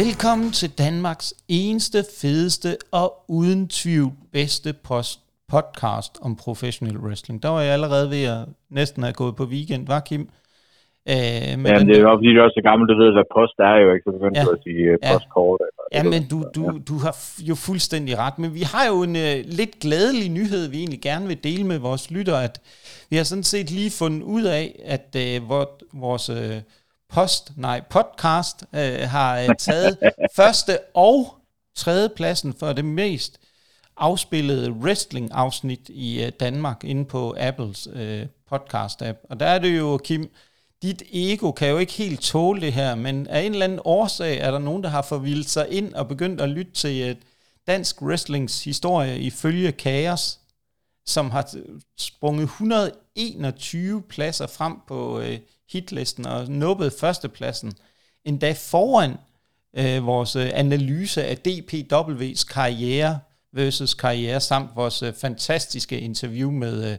Velkommen til Danmarks eneste, fedeste og uden tvivl bedste post podcast om professionel wrestling. Der var jeg allerede ved at næsten have gået på weekend, var Kim? Øh, men Jamen, det er jo fordi, du er så gammel, du ved, hvad post er jo, ikke? Så begyndte ja. du at sige uh, postkort. Ja, eller, ja men du, du, ja. du har jo fuldstændig ret. Men vi har jo en uh, lidt glædelig nyhed, vi egentlig gerne vil dele med vores lytter, at vi har sådan set lige fundet ud af, at uh, vores uh, post, nej, podcast uh, har uh, taget første og tredje pladsen for det mest afspillede wrestling-afsnit i uh, Danmark inde på Apples uh, podcast-app. Og der er det jo, Kim, dit ego kan jo ikke helt tåle det her, men af en eller anden årsag er der nogen, der har forvildet sig ind og begyndt at lytte til et dansk wrestlings historie ifølge Kaos, som har sprunget 121 pladser frem på uh, hitlisten og nubbet førstepladsen, endda foran uh, vores uh, analyse af DPW's karriere versus karriere, samt vores uh, fantastiske interview med uh,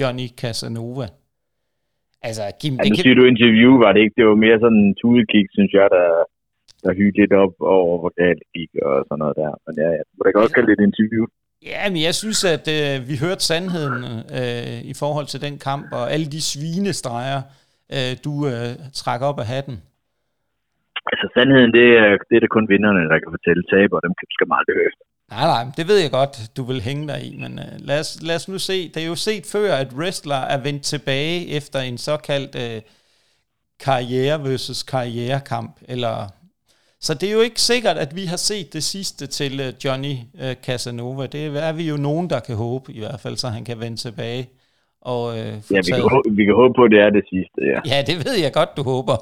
Johnny Casanova. Altså, Kim, ja, det nu kan... siger du interview, var det ikke? Det var mere sådan en tudekig, synes jeg, der, der hyggede lidt op over, hvor galt det gik og sådan noget der. Men ja, ja. må da godt kalde det et interview. Ja, men jeg synes, at øh, vi hørte sandheden øh, i forhold til den kamp, og alle de svinestreger, øh, du øh, trak op af hatten. Altså, sandheden, det er, det er det kun vinderne, der kan fortælle taber, og dem skal man aldrig høre efter. Nej, nej, det ved jeg godt, du vil hænge dig i, men uh, lad, os, lad os nu se. Det er jo set før, at wrestler er vendt tilbage efter en såkaldt uh, karriere versus karrierekamp. Eller, så det er jo ikke sikkert, at vi har set det sidste til uh, Johnny uh, Casanova. Det er vi jo nogen, der kan håbe, i hvert fald, så han kan vende tilbage. Og, uh, ja, vi kan, håbe, vi kan håbe på, at det er det sidste, ja. Ja, det ved jeg godt, du håber.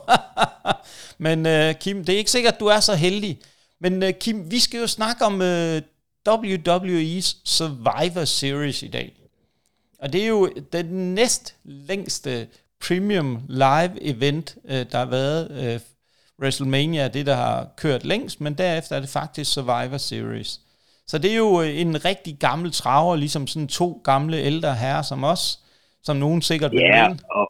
men uh, Kim, det er ikke sikkert, at du er så heldig. Men uh, Kim, vi skal jo snakke om uh, WWE's Survivor Series i dag. Og det er jo den næst længste premium live event, øh, der har været. Øh, WrestleMania er det, der har kørt længst, men derefter er det faktisk Survivor Series. Så det er jo øh, en rigtig gammel traver, ligesom sådan to gamle ældre herrer som os, som nogen sikkert vil Ja, og,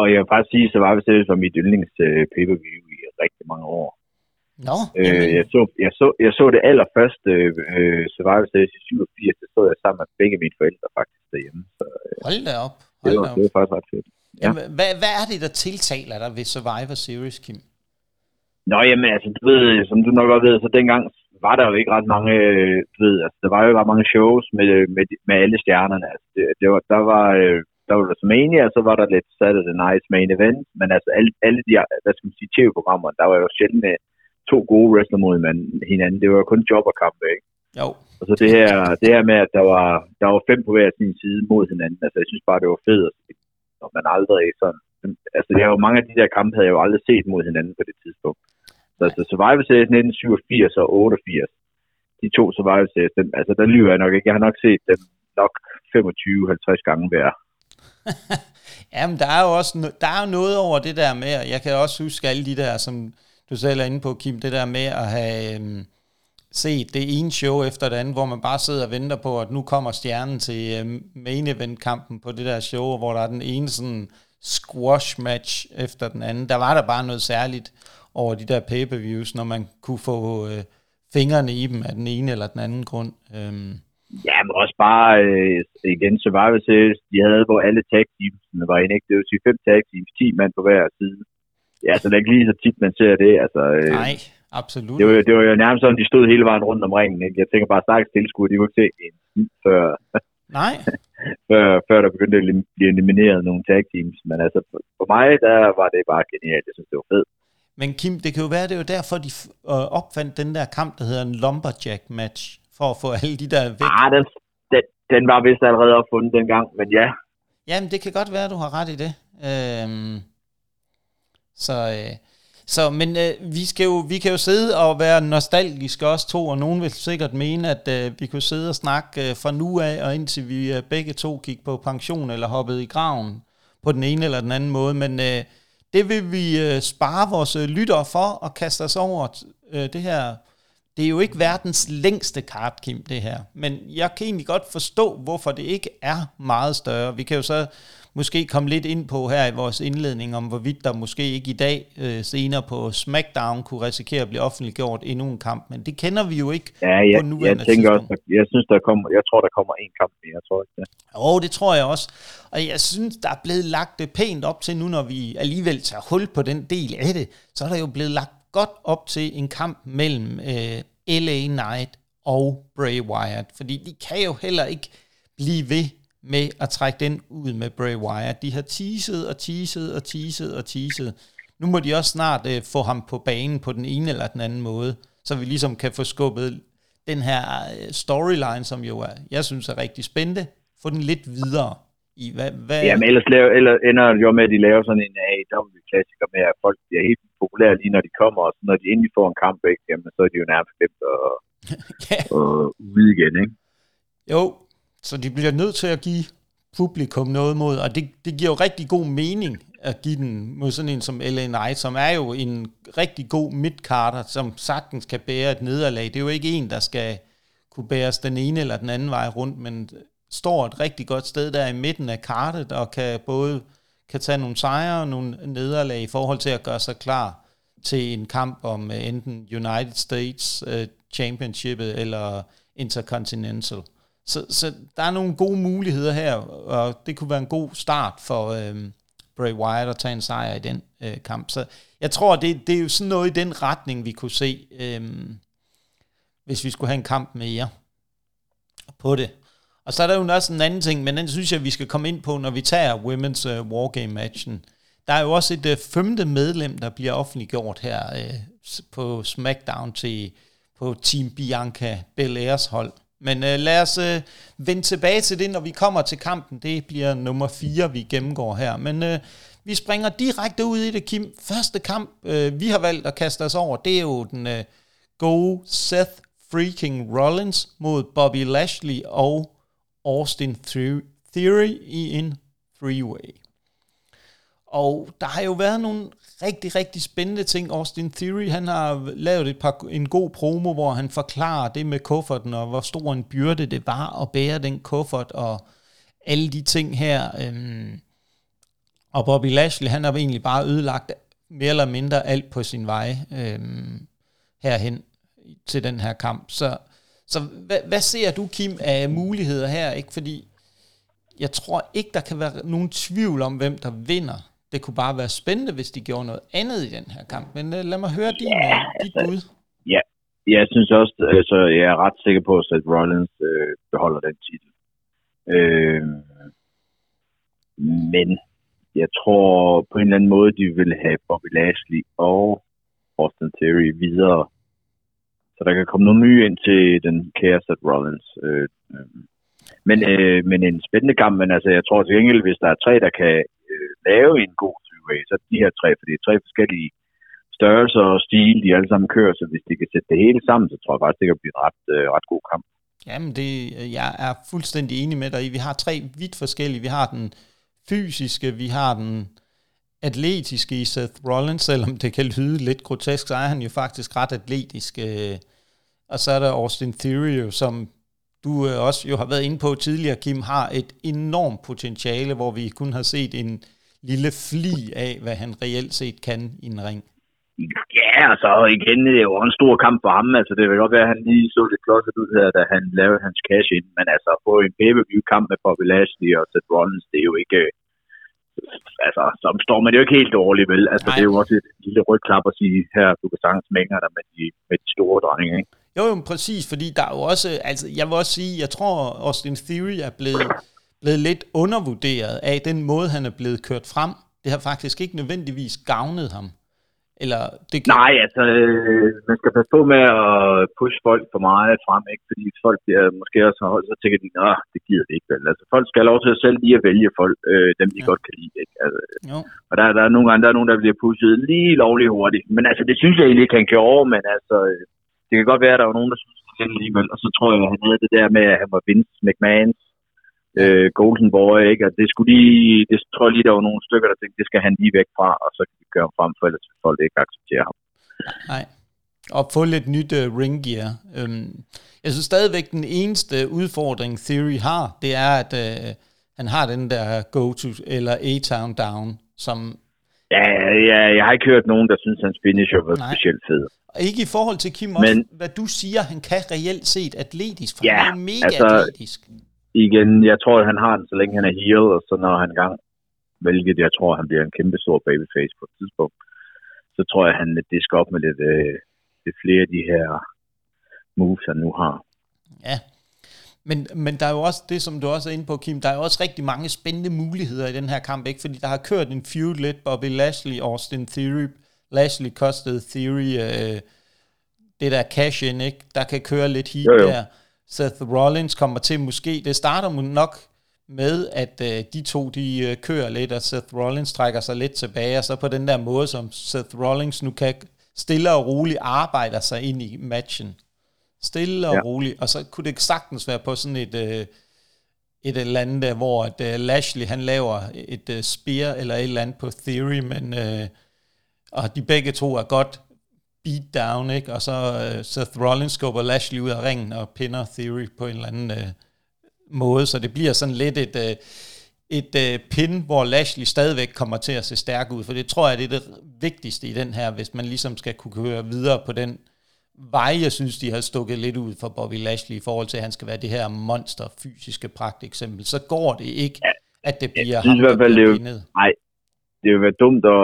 og jeg vil faktisk sige, at Survivor Series var mit yndlings pay-per-view i rigtig mange år. Nå, øh, jeg, så, jeg, så, jeg så det allerførste øh, Survivor Series i 87, det så jeg sammen med begge mine forældre faktisk derhjemme. Så, øh, Hold da op. Hold det, var, op. det var faktisk ret fedt. Ja. Jamen, hvad, hvad er det, der tiltaler dig ved Survivor Series, Kim? Nå, jamen, altså, du ved, som du nok godt ved, så dengang var der jo ikke ret mange, du ved, altså, der var jo ret mange shows med, med, med alle stjernerne. Altså, det, det var, der var, øh, der var WrestleMania, og så var der lidt Saturday Night Main Event, men altså alle, alle de, hvad skal man sige, tv-programmer, der var jo sjældent to gode wrestler mod hinanden. Det var kun jobberkampe, ikke? Jo. Og så det her, det her med, at der var, der var fem på hver sin side mod hinanden. Altså, jeg synes bare, det var fedt, og man aldrig sådan... Altså, det jo mange af de der kampe, havde jeg jo aldrig set mod hinanden på det tidspunkt. Så altså, Survivor Series 1987 og 88, de to Survivor Series, dem, altså, der lyver jeg nok ikke. Jeg har nok set dem nok 25-50 gange hver. Jamen, der er jo også der er jo noget over det der med, jeg kan også huske alle de der, som du selv er inde på, Kim, det der med at have øhm, set det ene show efter det andet, hvor man bare sidder og venter på, at nu kommer stjernen til øhm, main event-kampen på det der show, hvor der er den ene sådan squash match efter den anden. Der var der bare noget særligt over de der pay-per-views, når man kunne få øh, fingrene i dem af den ene eller den anden grund. Øhm. Ja, men også bare øh, igen Survivor Series, de havde, hvor alle tag teams var inde, ikke? Det vil sige fem tag teams, 10 mand på hver side ja, så det er ikke lige så tit, man ser det. Altså, øh, Nej, absolut. Det var, det var jo nærmest sådan, de stod hele vejen rundt om ringen. Ikke? Jeg tænker bare, stakkels tilskuer, de kunne ikke se en før, Nej. før, før der begyndte at blive elimineret nogle tag teams. Men altså, for mig, der var det bare genialt. Jeg synes, det var fedt. Men Kim, det kan jo være, det er jo derfor, de øh, opfandt den der kamp, der hedder en lumberjack match, for at få alle de der væk. Ah, den, den, den var vist allerede opfundet dengang, men ja. Jamen, det kan godt være, du har ret i det. Øhm, så, øh, så men øh, vi, skal jo, vi kan jo sidde og være nostalgiske også to, og nogen vil sikkert mene, at øh, vi kunne sidde og snakke øh, fra nu af, og indtil vi øh, begge to gik på pension eller hoppede i graven på den ene eller den anden måde. Men øh, det vil vi øh, spare vores øh, lyttere for og kaste os over øh, det her. Det er jo ikke verdens længste kart, Kim, det her. Men jeg kan egentlig godt forstå, hvorfor det ikke er meget større. Vi kan jo så måske kom lidt ind på her i vores indledning, om hvorvidt der måske ikke i dag øh, senere på SmackDown kunne risikere at blive offentliggjort endnu en kamp, men det kender vi jo ikke ja, jeg, på nuværende jeg tænker tidspunkt. også, jeg synes, der kommer, jeg tror, der kommer en kamp mere, jeg tror ikke det. Jo, det tror jeg også, og jeg synes, der er blevet lagt det pænt op til nu, når vi alligevel tager hul på den del af det, så er der jo blevet lagt godt op til en kamp mellem øh, LA Knight og Bray Wyatt, fordi de kan jo heller ikke blive ved med at trække den ud med Bray Wyatt. De har teaset og teaset og teaset og teaset. Nu må de også snart øh, få ham på banen på den ene eller den anden måde, så vi ligesom kan få skubbet den her øh, storyline, som jo er, jeg synes er rigtig spændende, få den lidt videre. I hvad, hvad... Jamen ellers, laver, ellers ender det jo med, at de laver sådan en AEW-klassiker med, at folk bliver helt populære lige når de kommer, og så når de endelig får en kamp, ikke, jamen, så er de jo nærmest glemt at, ja. og ude igen. Ikke? Jo, så de bliver nødt til at give publikum noget mod, og det, det giver jo rigtig god mening at give den mod sådan en som LA Knight, som er jo en rigtig god midcarter, som sagtens kan bære et nederlag. Det er jo ikke en, der skal kunne bæres den ene eller den anden vej rundt, men står et rigtig godt sted der i midten af kartet, og kan både kan tage nogle sejre og nogle nederlag i forhold til at gøre sig klar til en kamp om uh, enten United States uh, Championshipet eller Intercontinental. Så, så der er nogle gode muligheder her, og det kunne være en god start for uh, Bray Wyatt at tage en sejr i den øh, kamp. Så jeg tror, det, det er jo sådan noget i den retning, vi kunne se, øhm, hvis vi skulle have en kamp mere på det. Og så er der jo også en anden ting, men den synes jeg, vi skal komme ind på, når vi tager Women's øh, uh, Wargame-matchen. Der er jo også et uh, femte medlem, der bliver offentliggjort her uh, på SmackDown til på Team Bianca Belairs hold. Men uh, lad os uh, vende tilbage til det, når vi kommer til kampen. Det bliver nummer 4, vi gennemgår her. Men uh, vi springer direkte ud i det, Kim. Første kamp, uh, vi har valgt at kaste os over, det er jo den uh, gode Seth freaking Rollins mod Bobby Lashley og Austin Theory i en freeway. Og der har jo været nogle rigtig, rigtig spændende ting. Austin Theory, han har lavet et par, en god promo, hvor han forklarer det med kufferten, og hvor stor en byrde det var at bære den kuffert, og alle de ting her. Øhm, og Bobby Lashley, han har egentlig bare ødelagt mere eller mindre alt på sin vej øhm, herhen til den her kamp. Så, så hvad, hvad ser du, Kim, af muligheder her? Ikke? Fordi jeg tror ikke, der kan være nogen tvivl om, hvem der vinder det kunne bare være spændende, hvis de gjorde noget andet i den her kamp. Men uh, lad mig høre din, ja, uh, dit bud. Ja, jeg synes også, altså, jeg er ret sikker på, at Rollins øh, beholder den titel. Øh, men jeg tror på en eller anden måde, de vil have Bobby Lashley og Austin Theory videre. Så der kan komme nogle nye ind til den kære Seth Rollins. Øh, øh. Men, øh, men en spændende kamp, men altså, jeg tror til gengæld, hvis der er tre, der kan øh, lave en god three-way, så de her tre, for det er tre forskellige størrelser og stil, de alle sammen kører, så hvis de kan sætte det hele sammen, så tror jeg faktisk, det kan blive en ret, øh, ret god kamp. Jamen, det, jeg er fuldstændig enig med dig i. Vi har tre vidt forskellige. Vi har den fysiske, vi har den atletiske i Seth Rollins, selvom det kan lyde lidt grotesk, så er han jo faktisk ret atletisk. Øh, og så er der Austin Theory, som du øh, også jo har været inde på tidligere, Kim, har et enormt potentiale, hvor vi kun har set en lille fli af, hvad han reelt set kan i en ring. Ja, altså igen, det er jo en stor kamp for ham. Altså, det vil godt være, at han lige så lidt klodset ud her, da han lavede hans cash ind. Men altså, på en pay-per-view kamp med Bobby Lashley og Seth Rollins, det er jo ikke... Altså, så står man jo ikke helt dårligt, vel? Altså, Nej. det er jo også et lille rygklap at sige, her, du kan sagtens mængder dig med de, med de store dronninger, ikke? Jo, jo, præcis, fordi der er jo også, altså jeg vil også sige, jeg tror Austin Theory er blevet, blevet lidt undervurderet af den måde, han er blevet kørt frem. Det har faktisk ikke nødvendigvis gavnet ham. Eller det kan... Nej, altså, øh, man skal passe på med at pushe folk for meget frem, ikke? fordi folk bliver måske også holdt, så tænker de, at det gider det ikke vel. Altså, folk skal have lov til at selv lige at vælge folk, øh, dem de ja. godt kan lide. Ikke? Altså, jo. Og der, der, er nogle gange, der er nogen, der bliver pushet lige lovligt hurtigt. Men altså, det synes jeg egentlig ikke, han kan over, men altså, øh, det kan godt være, at der var nogen, der synes det alligevel. Og så tror jeg, at han havde det der med, at han var Vince McMahons øh, Golden Boy, ikke? Og det skulle lige, det tror jeg lige, der var nogle stykker, der tænkte, det skal han lige væk fra, og så kan vi køre ham frem, for ellers vil folk ikke acceptere ham. Nej. Og få lidt nyt uh, ring gear. Um, jeg synes stadigvæk, den eneste udfordring Theory har, det er, at uh, han har den der go-to, eller A-Town Down, som... Ja, ja, jeg har ikke hørt nogen, der synes, hans finisher var Nej. specielt fed. Og ikke i forhold til Kim, også, Men, hvad du siger, han kan reelt set atletisk, for ja, han er mega altså, atletisk. Igen, jeg tror, at han har den, så længe han er heel, og så når han gang, hvilket jeg tror, han bliver en kæmpe stor babyface på et tidspunkt, så tror jeg, at han disker op med lidt, øh, lidt flere af de her moves, han nu har. Ja, men, men der er jo også det, som du også er inde på, Kim, der er jo også rigtig mange spændende muligheder i den her kamp, ikke? Fordi der har kørt en feud lidt, Bobby Lashley, Austin Theory. Lashley kostede Theory øh, det der cash in, ikke? Der kan køre lidt heat jo, jo. der. Seth Rollins kommer til måske, det starter nok med, at øh, de to, de øh, kører lidt, og Seth Rollins trækker sig lidt tilbage, og så på den der måde, som Seth Rollins nu kan stille og roligt arbejder sig ind i matchen. Stille og ja. roligt. Og så kunne det sagtens være på sådan et, øh, et eller andet, der, hvor at, uh, Lashley han laver et uh, spear eller et eller andet på Theory, men uh, og de begge to er godt beat down, ikke? Og så uh, Seth Rollins skubber Lashley ud af ringen og pinder Theory på en eller anden uh, måde, så det bliver sådan lidt et, uh, et uh, pin, hvor Lashley stadigvæk kommer til at se stærk ud, for det tror jeg, det er det vigtigste i den her, hvis man ligesom skal kunne køre videre på den vej, jeg synes, de har stukket lidt ud for Bobby Lashley i forhold til, at han skal være det her monster fysiske pragt eksempel, så går det ikke, ja, at det bliver ham, der bliver det Nej, det vil være dumt at,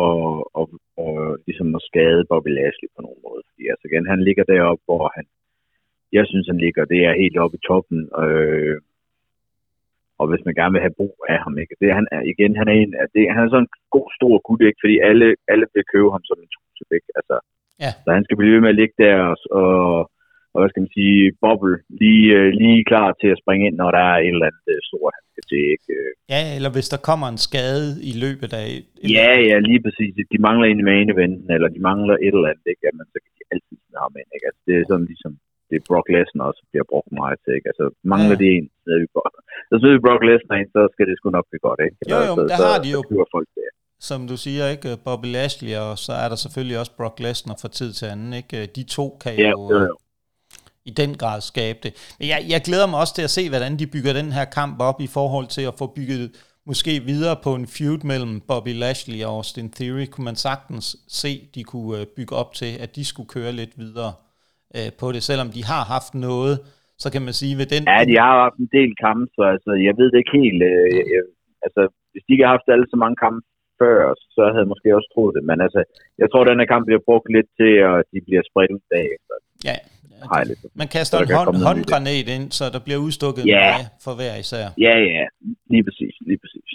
at, at, ligesom at skade Bobby Lashley på nogen måde. Fordi altså igen, han ligger deroppe, hvor han, jeg synes, han ligger, det er helt oppe i toppen. Øh, og hvis man gerne vil have brug af ham, ikke? Det, han er, igen, han er, en, det, han er sådan en god, stor gut, ikke? Fordi alle, alle vil købe ham som en ikke? Altså, Ja. Så han skal blive ved med at ligge der og, og, og hvad skal man sige, boble, lige, øh, lige klar til at springe ind, når der er et eller andet øh, stort, han skal til. Ikke? Ja, eller hvis der kommer en skade i løbet af... Ja, ja, lige præcis. De mangler en i main eventen, eller de mangler et eller andet, ikke? Jamen, så kan de altid smide ham ind. Ikke? Altså, det er sådan ligesom, det er Brock Lesnar også bliver brugt meget til. Ikke? Altså, mangler ja. det en, så er vi godt. Så smider vi Brock Lesnar ind, så skal det sgu nok blive godt. Ikke? Jo, jo, så, der så, har de jo... folk det som du siger, ikke? Bobby Lashley, og så er der selvfølgelig også Brock Lesnar fra tid til anden. Ikke? De to kan ja, jo, jo i den grad skabe det. Men jeg, jeg glæder mig også til at se, hvordan de bygger den her kamp op i forhold til at få bygget måske videre på en feud mellem Bobby Lashley og Austin Theory. Kunne man sagtens se, de kunne øh, bygge op til, at de skulle køre lidt videre øh, på det, selvom de har haft noget, så kan man sige ved den... Ja, de har haft en del kampe, så altså, jeg ved det ikke helt. Øh, jeg, altså, hvis de ikke har haft alle så mange kampe før, så havde jeg måske også troet det. Men altså, jeg tror, at den her kamp bliver brugt lidt til, at de bliver spredt ud bagefter. Ja, ja det, man kaster en hånd, håndgranat ind, så der bliver udstukket ja. en for hver især. Ja, ja, lige præcis, lige præcis.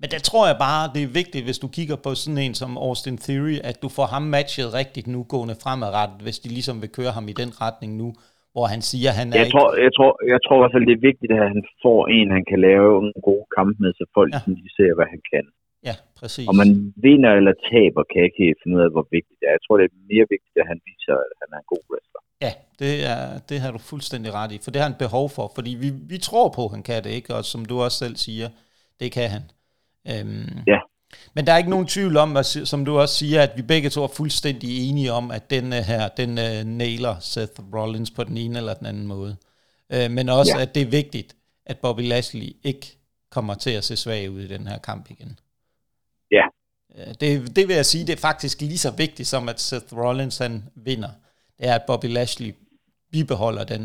Men der tror jeg bare, det er vigtigt, hvis du kigger på sådan en som Austin Theory, at du får ham matchet rigtigt nu gående fremadrettet, hvis de ligesom vil køre ham i den retning nu, hvor han siger, at han er jeg ikke... Tror, jeg, tror, jeg tror i hvert fald, det er vigtigt, at han får en, han kan lave en god kamp med, så folk ja. de ser, hvad han kan. Ja, præcis. Og man vinder eller taber, kan jeg ikke finde ud af, hvor vigtigt det er. Jeg tror, det er mere vigtigt, at han viser, at han er en god wrestler. Det, er, det har du fuldstændig ret i, for det har han behov for, fordi vi, vi tror på, at han kan det, ikke? Og som du også selv siger, det kan han. Øhm, ja. Men der er ikke nogen tvivl om, at, som du også siger, at vi begge to er fuldstændig enige om, at den her, den uh, nailer Seth Rollins på den ene eller den anden måde. Uh, men også, ja. at det er vigtigt, at Bobby Lashley ikke kommer til at se svag ud i den her kamp igen. Ja. Øh, det, det vil jeg sige, det er faktisk lige så vigtigt som at Seth Rollins han vinder. Det er, at Bobby Lashley bibeholder den,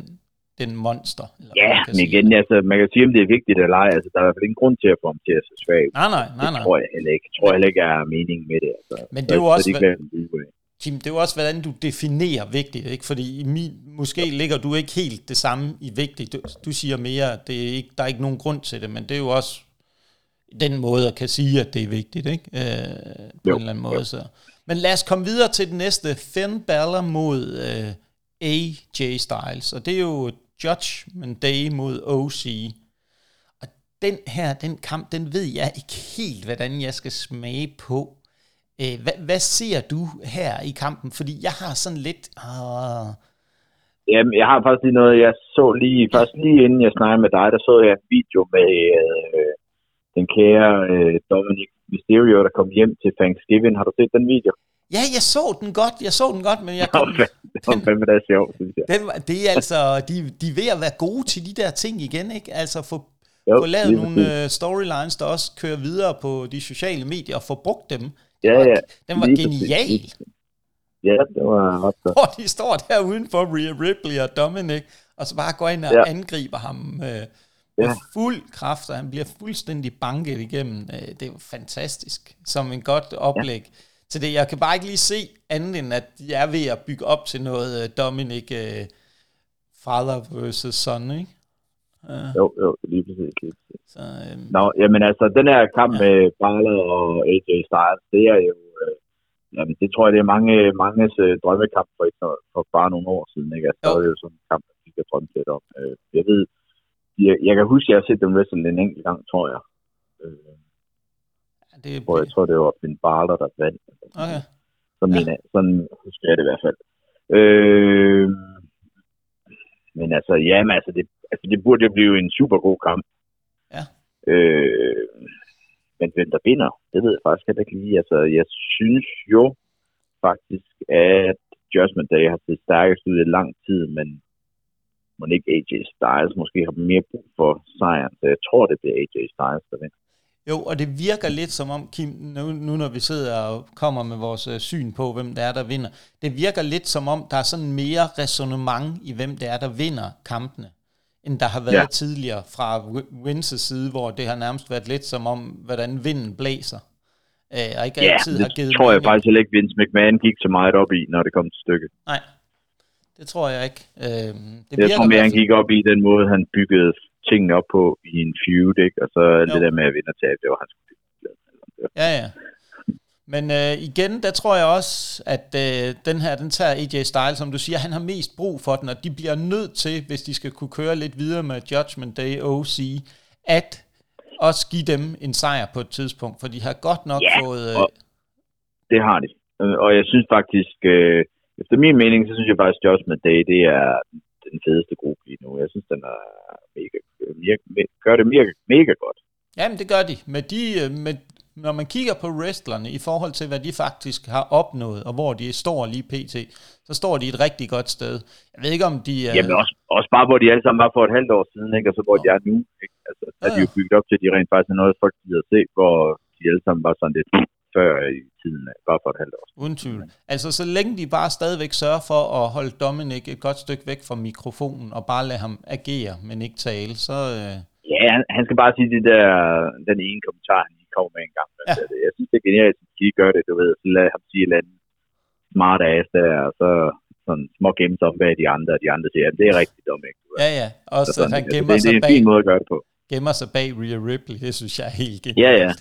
den monster. Eller ja, men igen, sige. altså, man kan sige, om det er vigtigt eller ej. Altså, der er i hvert fald ingen grund til at få ham til at se svag. Nej, nej, nej, nej. Det tror jeg heller ikke. Jeg tror heller ikke, er meningen med det. Altså. Men det er jo også, hvad, Kim, det er jo også, hvordan du definerer vigtigt, ikke? Fordi i min, måske ligger du ikke helt det samme i vigtigt. Du, du siger mere, at det er ikke, der er ikke nogen grund til det, men det er jo også den måde at kan sige, at det er vigtigt, ikke? Øh, på jo, en eller anden måde. Så. Men lad os komme videre til den næste. Finn Balor mod øh, AJ Styles, og det er jo Judgment Day mod OC. Og den her, den kamp, den ved jeg ikke helt, hvordan jeg skal smage på. Øh, hvad, hvad ser du her i kampen? Fordi jeg har sådan lidt... Uh... Jamen, jeg har faktisk lige noget, jeg så lige, først lige inden jeg snakkede med dig, der så jeg en video med øh, den kære øh, Dominic Mysterio, der kom hjem til Thanksgiving. Har du set den video? Ja, jeg så den godt, jeg så den godt, men jeg kom... det var fandme da sjovt, synes jeg. Den, det er altså, de, de er ved at være gode til de der ting igen, ikke? Altså få Jo, få lavet nogle uh, storylines, der også kører videre på de sociale medier, og få brugt dem. Ja, ja. Den var genial. Ja, det var ret godt. Hvor de står der udenfor Rhea Ripley og Dominic, og så bare går ind og ja. angriber ham øh, ja. med fuld kraft, og han bliver fuldstændig banket igennem. Øh, det er jo fantastisk, som en godt oplæg. Ja. Til det, jeg kan bare ikke lige se andet end, at de er ved at bygge op til noget uh, Dominic uh, father versus son, ikke? Uh. Jo, jo, lige præcis. Lige præcis. Så, øhm, Nå, jamen altså, den her kamp ja. med Balor og AJ Styles, det er jo, øh, jamen, det tror jeg, det er mange, manges øh, drømmekamp for, for bare nogle år siden, ikke? Altså, jo. der er jo sådan en kamp, vi kan drømme lidt om. Øh, jeg ved, jeg, jeg kan huske, at jeg har set dem wrestle en enkelt gang, tror jeg. Øh, det, hvor jeg tror, det var Finn Balor, der vandt. Okay. Sådan, ja. sådan husker jeg det i hvert fald. Øh, men altså, ja, men altså, det, altså, det burde jo blive en super god kamp. Ja. Øh, men hvem der vinder, det ved jeg faktisk ikke lige. Altså, jeg synes jo faktisk, at Judgment Day har set stærkest ud i lang tid, men må ikke AJ Styles måske har mere brug for sejren, så jeg tror, det bliver AJ Styles, der vinder. Jo, og det virker lidt som om, Kim, nu, nu når vi sidder og kommer med vores uh, syn på, hvem det er, der vinder, det virker lidt som om, der er sådan mere resonemang i, hvem det er, der vinder kampene, end der har været ja. tidligere fra Vinces side, hvor det har nærmest været lidt som om, hvordan vinden blæser. Uh, og ikke ja, altid det har givet tror jeg faktisk ikke, Vince McMahon gik så meget op i, når det kom til stykket. Nej, det tror jeg ikke. Uh, det jeg tror mere, han gik op i den måde, han byggede tingene op på i en feud, ikke? og så jo. det der med at vinde og tabe, det var hans Ja, ja. Men øh, igen, der tror jeg også, at øh, den her, den tager AJ Styles, som du siger, han har mest brug for den, og de bliver nødt til, hvis de skal kunne køre lidt videre med Judgment Day OC, at også give dem en sejr på et tidspunkt, for de har godt nok ja, fået... Øh, det har de. Og jeg synes faktisk, øh, efter min mening, så synes jeg faktisk, at Judgment Day, det er den fedeste gruppe lige nu. Jeg synes, den er mega, mega, gør det mega, mega godt. Jamen, det gør de. Med de, øh, med, når man kigger på wrestlerne i forhold til, hvad de faktisk har opnået, og hvor de står lige pt., så står de et rigtig godt sted. Jeg ved ikke, om de er... Jamen også, også bare, hvor de alle sammen var for et halvt år siden, ikke? og så hvor ja. de er nu. Ikke? Altså, ja, ja. er de jo bygget op til, at de rent faktisk er noget, folk gider se, hvor de alle sammen var sådan lidt før i tiden, bare for et halvt år. Uden tvivl. Altså så længe de bare stadigvæk sørger for at holde Dominic et godt stykke væk fra mikrofonen, og bare lade ham agere, men ikke tale, så... Øh... Ja, han, han skal bare sige det der, den ene kommentar, han lige kommer med en gang. Ja. Altså, jeg synes, det er genialt, at de gør det, du ved. Så lad ham sige et eller andet smart ass der, og så sådan små gemmes om bag de andre, og de andre siger, at det er rigtig dumt, ikke? Ja, ja. Og så, så sådan, han gemmer altså, det, det, er en fin måde at gøre det på. Gemmer sig bag Rhea Ripley, det synes jeg er helt genialt. Ja, ja.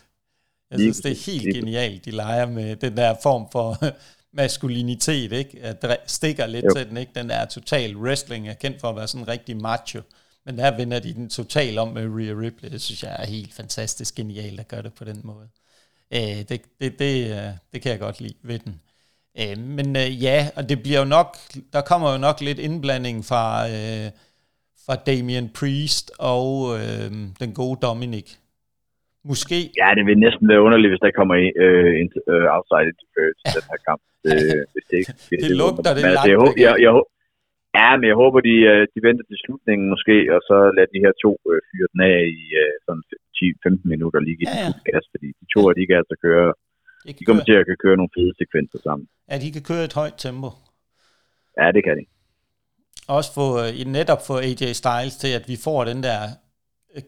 Jeg synes, det er helt genialt, de leger med den der form for maskulinitet, ikke? At stikker lidt jo. til den, ikke? Den der total wrestling er kendt for at være sådan rigtig macho. Men der vender de den total om med Rhea Ripley. Det synes jeg er helt fantastisk genialt at gøre det på den måde. Øh, det, det, det, øh, det kan jeg godt lide ved den. Øh, men øh, ja, og det bliver jo nok, der kommer jo nok lidt indblanding fra, øh, fra Damien Priest og øh, den gode Dominic. Måske. Ja, det vil næsten være underligt, hvis der kommer en uh, uh, outside interference til den her kamp. Det, hvis det, ikke, det, det lugter det, det langt. Jeg, jeg, jeg, ja, men jeg håber, de, uh, de venter til slutningen måske, og så lader de her to uh, fyre den af i uh, sådan 10-15 minutter lige i ja, ja. gas, fordi de to af de kan altså køre, de, de kommer køre. til at kan køre nogle fede sekvenser sammen. Ja, de kan køre et højt tempo. Ja, det kan de. Også få, netop få AJ Styles til, at vi får den der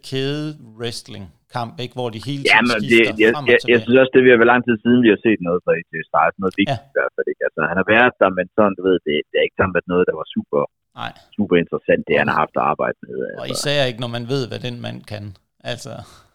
kæde wrestling kamp, ikke? hvor de hele tiden ja, men det, jeg, jeg, jeg, synes også, det være lang tid siden, vi har set noget fra AJ Styles, noget vigtigt ja. i hvert fald. Ikke? Altså, han har været der, men sådan, du ved, det, det er ikke sådan været noget, der var super, Nej. super interessant, det han har haft at arbejde med. Altså. Og især ikke, når man ved, hvad den mand kan. Altså.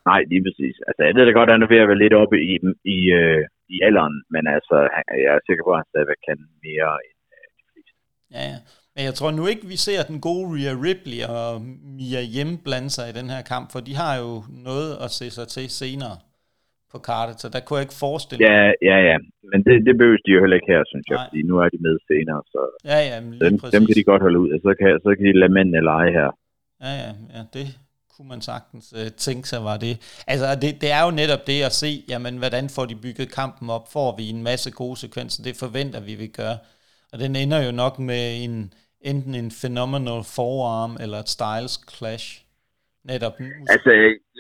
Nej, lige præcis. Altså, jeg ved da godt, at han er ved at være lidt oppe i, i, øh, i alderen, men altså, jeg er sikker på, at han stadigvæk kan mere end øh, de fleste. Ja, ja. Men jeg tror nu ikke, vi ser den gode Rhea Ripley og Mia Yim blande sig i den her kamp, for de har jo noget at se sig til senere på kartet, så der kunne jeg ikke forestille mig. Ja, ja, ja. Men det, det behøver de jo heller ikke her, synes jeg, Nej. fordi nu er de med senere, så ja, ja, dem, dem kan de godt holde ud, og så kan, så kan de lade mændene lege her. Ja, ja, ja, det kunne man sagtens uh, tænke sig var det. Altså, det, det er jo netop det at se, jamen, hvordan får de bygget kampen op? Får vi en masse gode sekvenser? Det forventer vi, vi gør. Og den ender jo nok med en, enten en phenomenal forearm eller et styles clash. netop. Altså,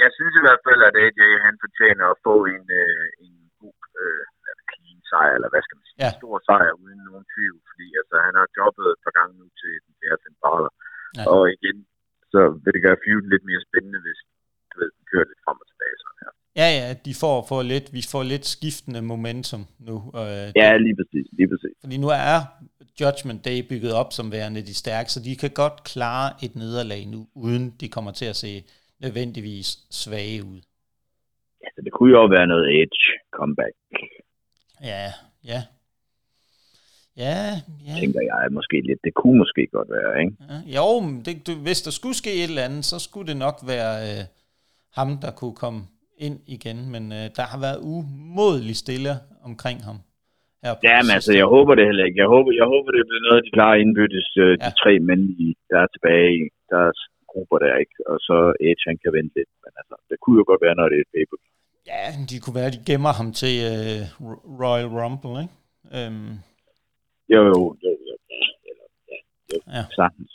jeg synes i hvert fald, at AJ han fortjener at få en, øh, en god øh, clean sejr, eller hvad skal man sige, Ja. en stor sejr uden nogen tvivl, fordi altså, han har jobbet et par gange nu til den fjerde Finn Balor. Ja. Og igen, så vil det gøre feuden lidt mere spændende, hvis du ved, den kører lidt frem og tilbage her. Ja, ja, de får, får lidt, vi får lidt skiftende momentum nu. Øh, Ja, lige præcis, lige præcis. Fordi nu er Judgment Day bygget op som værende de stærke, så de kan godt klare et nederlag nu, uden de kommer til at se nødvendigvis svage ud. Altså, det kunne jo også være noget Edge comeback, Ja, ja. Ja, ja. tænker jeg måske lidt. Det kunne måske godt være, ikke? ja. Jo, men det, du, hvis der skulle ske et eller andet, så skulle det nok være øh, ham, der kunne komme ind igen. Men øh, der har været umådeligt stille omkring ham. Her på Ja, det men altså, jeg håber det heller ikke. Jeg håber, jeg håber det bliver noget, de klarer indbyttes, øh, de Ja. tre mænd, der er tilbage i deres grupper der, ikke? Og så Edge, han kan vente lidt. Men altså, det kunne jo godt være, når det er et paper. Ja, de kunne være, de gemmer ham til øh, Royal Rumble, ikke? Øhm, Jo, jo, jo, jo. Ja, eller, ja, jo, Ja. sagtens.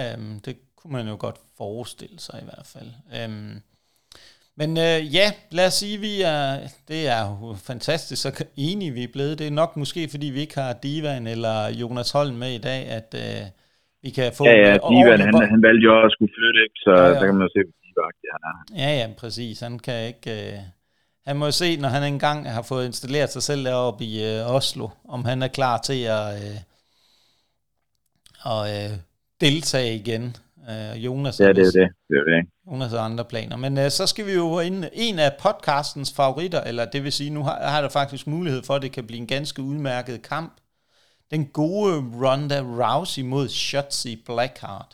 Øhm, det kunne man jo godt forestille sig i hvert fald. Øhm, men øh, ja, lad os sige, vi er, det er jo fantastisk så enige vi er blevet. Det er nok måske, fordi vi ikke har Divan eller Jonas Holm med i dag, at øh, vi kan få... Ja, ja, Divan, han, han valgte jo også at skulle flytte, ikke? Så Ja, ja, der kan man jo se, hvor divagtig han er. Ja, ja, præcis. Han kan ikke... Øh, han må se, når han engang har fået installeret sig selv deroppe i øh, Oslo, om han er klar til at, øh, at øh, deltage igen. Øh, Jonas, Ja, det er det. Det er det? Jonas og andre planer. Men øh, så skal vi jo ind en af podcastens favoritter, eller det vil sige, nu har, har der faktisk mulighed for, at det kan blive en ganske udmærket kamp. Den gode Ronda Rousey mod Shotzi Blackheart.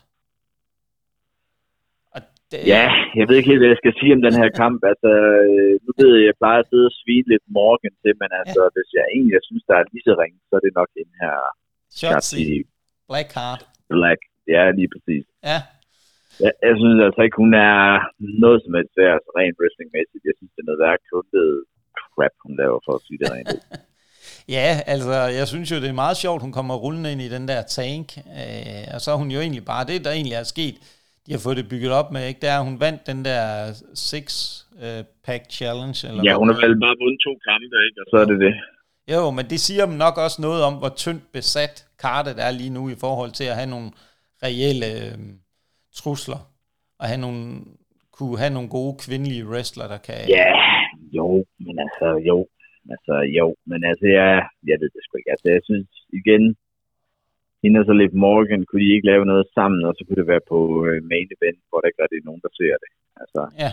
Det, Ja, jeg ved ikke helt, hvad jeg skal sige om den her kamp. Altså, øh, nu ved jeg, jeg plejer at sidde og svine lidt Morgan til, men altså, ja. hvis jeg egentlig synes, der er lige så ringe, så er det nok den her Shotzi Blackheart. Black. Ja, lige præcis. Ja, Jeg, jeg synes altså ikke, hun er noget som helst værd, altså rent wrestlingmæssigt. Jeg synes, det er noget værd kundet crap, hun laver for at sige det rent. Ja, altså, jeg synes jo, det er meget sjovt, hun kommer rullende ind i den der tank, øh, og så er hun jo egentlig bare, det der egentlig er sket, de har fået det bygget op med, ikke? Det er, at hun vandt den der six-pack challenge. Eller Ja, hun har vel bare vundet to kampe, ikke? Og så er det det. Jo, men det siger dem nok også noget om, hvor tyndt besat kartet er lige nu i forhold til at have nogle reelle øh, trusler, og have nogle, kunne have nogle gode kvindelige wrestler, der kan... Ja, jo, men altså, jo. Altså, jo, men altså, ja, jeg ved det sgu ikke. Altså, jeg synes igen, hende og så lidt Morgan, kunne de ikke lave noget sammen, og så kunne det være på øh, main event, hvor der rigtig er nogen, der ser det. Altså, Ja,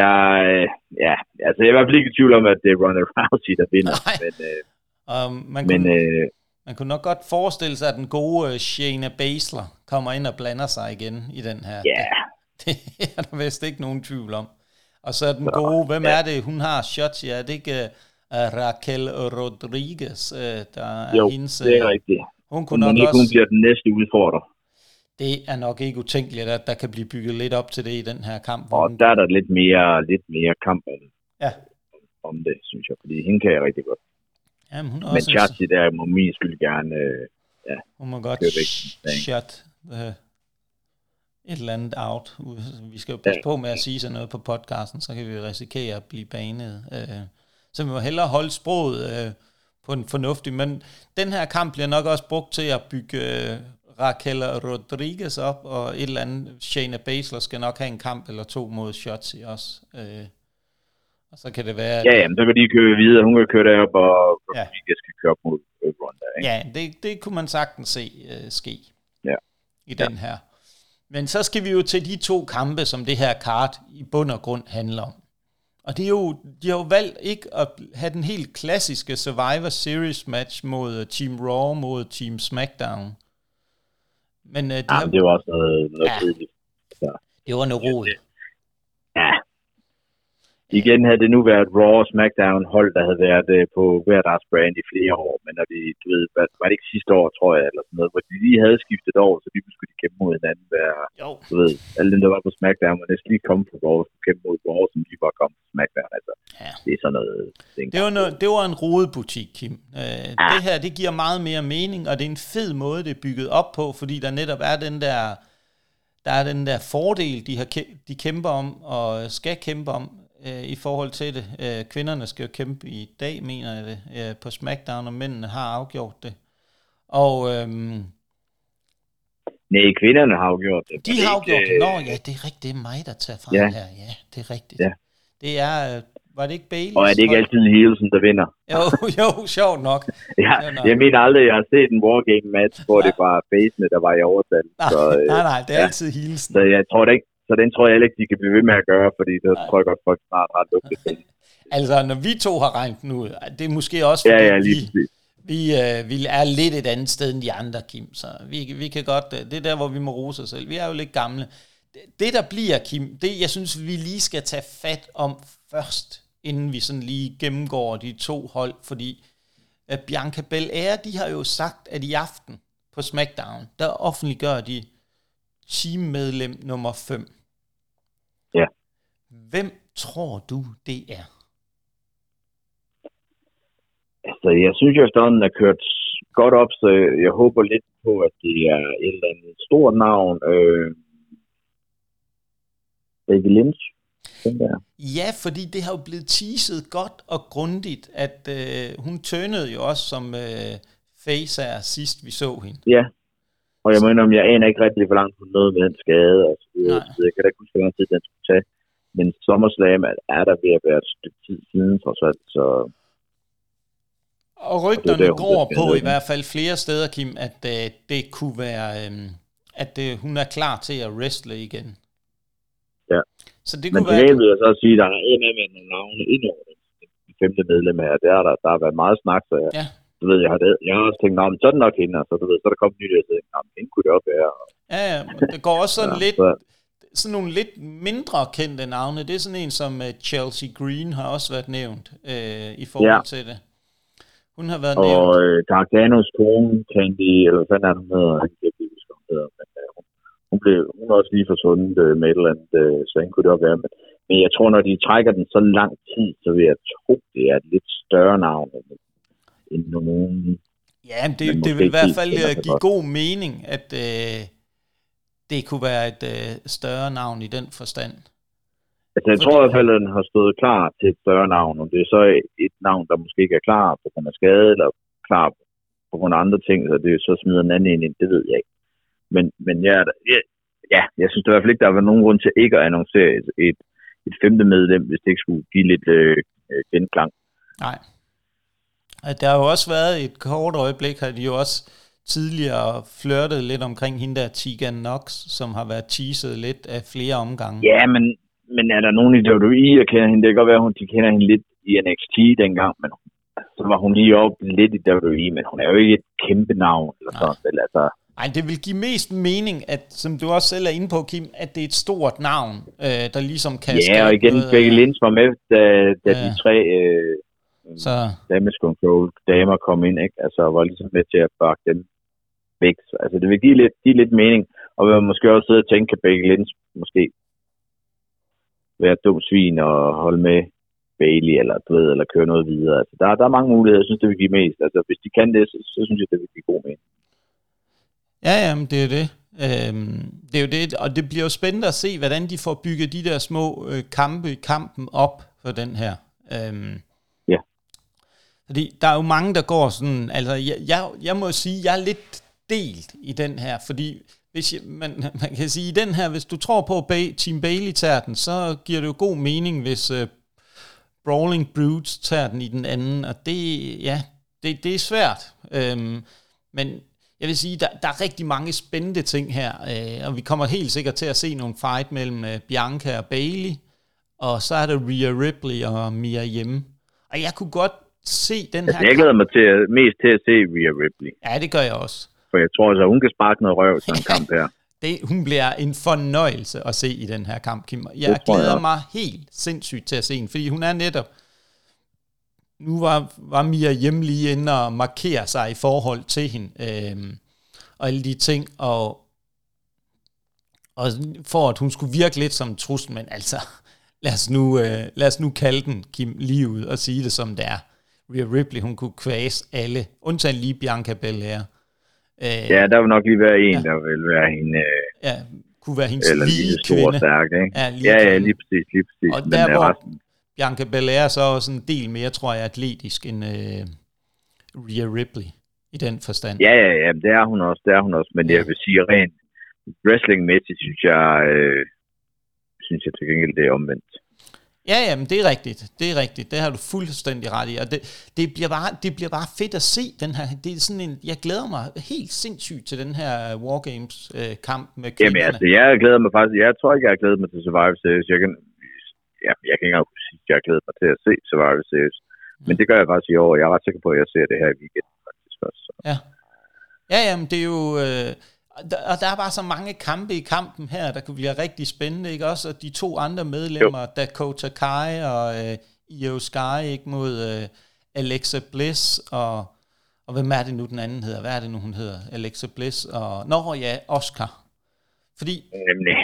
jeg, øh, ja, altså, jeg er i hvert fald ikke i tvivl om, at det er Ronda Rousey, der vinder, Nej. men, øh, og man men kunne, øh, Man kunne nok godt forestille sig, at den gode øh, Shayna Baszler kommer ind og blander sig igen i den her. ja, Det er der vist ikke nogen tvivl om. Og så er den gode, hvem er det, hun har shots, ja, er det ikke uh, Raquel Rodriguez, uh, der er jo, hendes... det er rigtigt. Hun kunne nok ikke, også... hun bliver den næste udfordrer. Det er nok ikke utænkeligt, at der kan blive bygget lidt op til det i den her kamp. Og hun- der er der lidt mere, lidt mere kamp om, Ja. om det, synes jeg, fordi hende kan jeg rigtig godt. Jamen, hun er Men Chassi der må min skyld gerne... Øh, hun må godt shut uh, et eller andet out. Vi skal jo passe Ja. på med at sige sådan noget på podcasten, så kan vi risikere at blive banet. Uh, så vi må hellere holde sproget uh, på en fornuftig, men den her kamp bliver nok også brugt til at bygge uh, Raquel Rodriguez op, og et eller andet Shayna Baszler skal nok have en kamp eller to mod Shotzi også. Uh, og så kan det være, at ja, jamen, så kan de køre videre. Hun kan køre derop, og Ja. Rodriguez skal køre op mod øh, Ronda. Ikke? Ja, det, det kunne man sagtens se uh, ske Ja. i den her. Men så skal vi jo til de to kampe, som det her kart i bund og grund handler om. Og det er jo, de har jo valgt ikke at have den helt klassiske Survivor Series match mod øh, Team Raw mod Team SmackDown. Men uh, de har, Jamen, det var også noget, noget Ja. ja. tidligt. det var noget rod. Ja. Igen havde det nu været Raw og SmackDown hold, der havde været øh, på hver deres brand i flere år. Men når de, du ved, hvad, var det ikke sidste år, tror jeg, eller sådan noget, hvor de lige havde skiftet over, så lige skulle de kæmpe mod hinanden. Hver, Jo, du ved, alle dem, der var på SmackDown, var næsten lige kommet på Raw, skulle kæmpe mod Raw, som de var kommet på SmackDown. Altså, Ja. det er sådan noget. det var, noget, det var en rodebutik, Kim. Uh, Ja. Det her, det giver meget mere mening, og det er en fed måde, det er bygget op på, fordi der netop er den der der er den der fordel, de, har, de kæmper om, og skal kæmpe om, øh, i forhold til det. Øh, kvinderne skal jo kæmpe i dag, mener jeg det, øh, på SmackDown, og mændene har afgjort det. Og... Øh, Nej, kvinderne har afgjort det. De har afgjort det. Nå, ja, det er rigtigt. Det er mig, der tager fra ja. her. Ja, det er rigtigt. Ja. Det er... Øh, var det ikke Bailey? Og er det ikke altid Heelsen, der vinder? Jo, jo, sjovt nok. ja, nok. Jeg mener aldrig, jeg har set en Wargame match, hvor ja. det var facene, der var i overtal. Nej, så, øh, nej, nej, det er ja. altid Heelsen. Så jeg tror det ikke, så den tror jeg ikke, de kan blive ved med at gøre, fordi det tror jeg godt, folk snart har lukket til. altså, når vi to har regnet den ud, det er måske også, fordi ja, ja, lige vi, vi, øh, vi er lidt et andet sted end de andre, Kim. Så vi, vi kan godt, øh, det er der, hvor vi må rose os selv. Vi er jo lidt gamle. Det, der bliver, Kim, det jeg synes, vi lige skal tage fat om først, inden vi sådan lige gennemgår de to hold, fordi uh, Bianca Belair, de har jo sagt, at i aften på SmackDown, der offentliggør de teammedlem nummer 5. Ja. Hvem tror du, det er? Altså, jeg synes jo, at den er kørt godt op, så jeg håber lidt på, at det er et eller andet stort navn. Øh, Becky Lynch tænker Ja, fordi det har jo blevet teaset godt og grundigt, at øh, hun tønede jo også som øh, face er sidst vi så hende. Ja, og jeg mener, om jeg aner ikke rigtig, hvor langt hun nåede med den skade. Altså, så jeg kan da ikke huske, hvor lang tid den skulle tage. Men SummerSlam er der ved at være et stykke tid siden, trods alt. Så og rygterne og går på i hvert fald flere steder, Kim, at øh, det kunne være, øh, at øh, hun er klar til at wrestle igen. Ja. Så det Men kunne være... Men vil jeg så sige, at der er en af nogle navne indover femte medlem her. Der, der, der har været meget snak, så jeg, ja. Du ved, jeg har, jeg har også tænkt, at så er det nok hende, og så, du ved, så er der kommet nyt, og jeg tænkte, hende kunne det også være. Ja, ja, det går også sådan ja, lidt, så. sådan nogle lidt mindre kendte navne. Det er sådan en som uh, Chelsea Green har også været nævnt uh, i forhold ja. til det. Hun har været og, nævnt. Og uh, Garganos kone, Candy, eller hvad er hun hedder, han kan ikke huske, hun hedder, men uh, hun, hun, blev, hun er også lige forsvundet uh, med et eller andet, uh, så han kunne det også være. Men, men jeg tror, når de trækker den så lang tid, så vil jeg tro, det er et lidt større navn end, end nogen... Ja, det, det vil i hvert fald give god mening, at uh, det kunne være et uh, større navn i den forstand. Altså, jeg tror i hvert fald, at den har stået klar til et større navn. Om det er så et navn, der måske ikke er klar på grund af skade, eller klar på grund af andre ting, så det er så smider en anden ind, det ved jeg ikke. Men, men ja, ja, ja, jeg synes i hvert fald ikke, der været nogen grund til ikke at annoncere et, et, et femte medlem, hvis det ikke skulle give lidt øh, genklang. Nej. Der har jo også været et kort øjeblik, har de jo også tidligere flørtet lidt omkring hende der Tegan Knox, som har været teaset lidt af flere omgange. Ja, men men er der nogen i WWE, der kender hende? Det kan godt være, at de kender hende lidt i NXT dengang, men så var hun lige op lidt i WWE, men hun er jo ikke et kæmpe navn. Eller sådan, eller, altså, ej, det vil give mest mening, at, som du også selv er inde på, Kim, at det er et stort navn, øh, der ligesom kan Ja, og igen, Becky Lynch var med, da, da ja. de tre øh, så. damage control damer kom ind, ikke? Altså, var ligesom med til at bakke dem væk. Altså, det vil give lidt, give lidt mening, og vi måske også sidde og tænke, at Becky Lynch måske være dum svin og holde med Bailey, eller, du ved, eller køre noget videre. Altså, der, der er mange muligheder, jeg synes, det vil give mest. Altså, hvis de kan det, så, så synes jeg, det vil give god mening. Ja, jamen, det er det. Øhm, det er jo det, og det bliver jo spændende at se, hvordan de får bygget de der små øh, kampe i kampen op for den her. Øhm. Fordi der er jo mange, der går sådan, altså jeg, jeg, jeg må sige, jeg er lidt delt i den her, fordi hvis jeg, man, man kan sige, i den her, hvis du tror på, at Team Bailey tager den, så giver det jo god mening, hvis uh, Brawling Brutes tager den i den anden, og det, ja, det, det er svært. Øhm, men jeg vil sige, der, der er rigtig mange spændende ting her, øh, og vi kommer helt sikkert til at se nogle fight mellem øh, Bianca og Bailey, og så er der Rhea Ripley og Mia hjemme. Og jeg kunne godt se den altså, her... Jeg glæder mig til, mest til at se Rhea Ripley. Ja, det gør jeg også for jeg tror altså, hun kan sparke noget røv til en kamp her. Det, hun bliver en fornøjelse at se i den her kamp, Kim. Jeg glæder jeg. mig helt sindssygt til at se hende, fordi hun er netop... Nu var, var Mia hjemme lige inde og markere sig i forhold til hende, øhm, og alle de ting, og, og for at hun skulle virke lidt som en trussel, men altså, lad os nu, øh, lad os nu kalde den Kim lige ud og sige det som det er. Rhea Ripley, hun kunne kvæse alle, undtagen lige Bianca Belair. Øh, ja, der vil nok lige være en, ja. der vil være en... Øh, ja, kunne være hendes Eller lige lige stor og kvinde. stærk, ikke? Ja, lige Ja, ja, lige præcis, lige præcis. Og Men der, hvor resten, Bianca Belair så også en del mere, tror jeg, atletisk end øh, Rhea Ripley i den forstand. Ja, ja, ja, det er hun også, det er hun også. Men jeg vil sige, rent wrestlingmæssigt, synes jeg, øh, synes jeg til gengæld, det er omvendt. Ja, ja, men det er rigtigt. Det er rigtigt. Det har du fuldstændig ret i. Og det, det, bliver bare, det bliver bare fedt at se den her. Det er sådan en, jeg glæder mig helt sindssygt til den her øh, kamp med Jamen kvinderne. altså, jeg glæder mig faktisk, jeg tror ikke, jeg har glædet mig til Survivor Series. Jeg kan, ja, jeg kan ikke engang sige, at jeg har glædet mig til at se Survivor Series. Men det gør jeg faktisk i år. Jeg er ret sikker på, at jeg ser det her i weekenden faktisk også. Så. Ja. Ja, jamen det er jo... Øh, og der, er bare så mange kampe i kampen her, der kunne blive rigtig spændende, ikke også? Og de to andre medlemmer, jo. Dakota Kai og øh, Io Sky, ikke mod øh, Alexa Bliss og, og hvem er det nu den anden hedder? Hvad er det nu hun hedder? Alexa Bliss og... Nå ja, Oscar. Fordi Nemlig.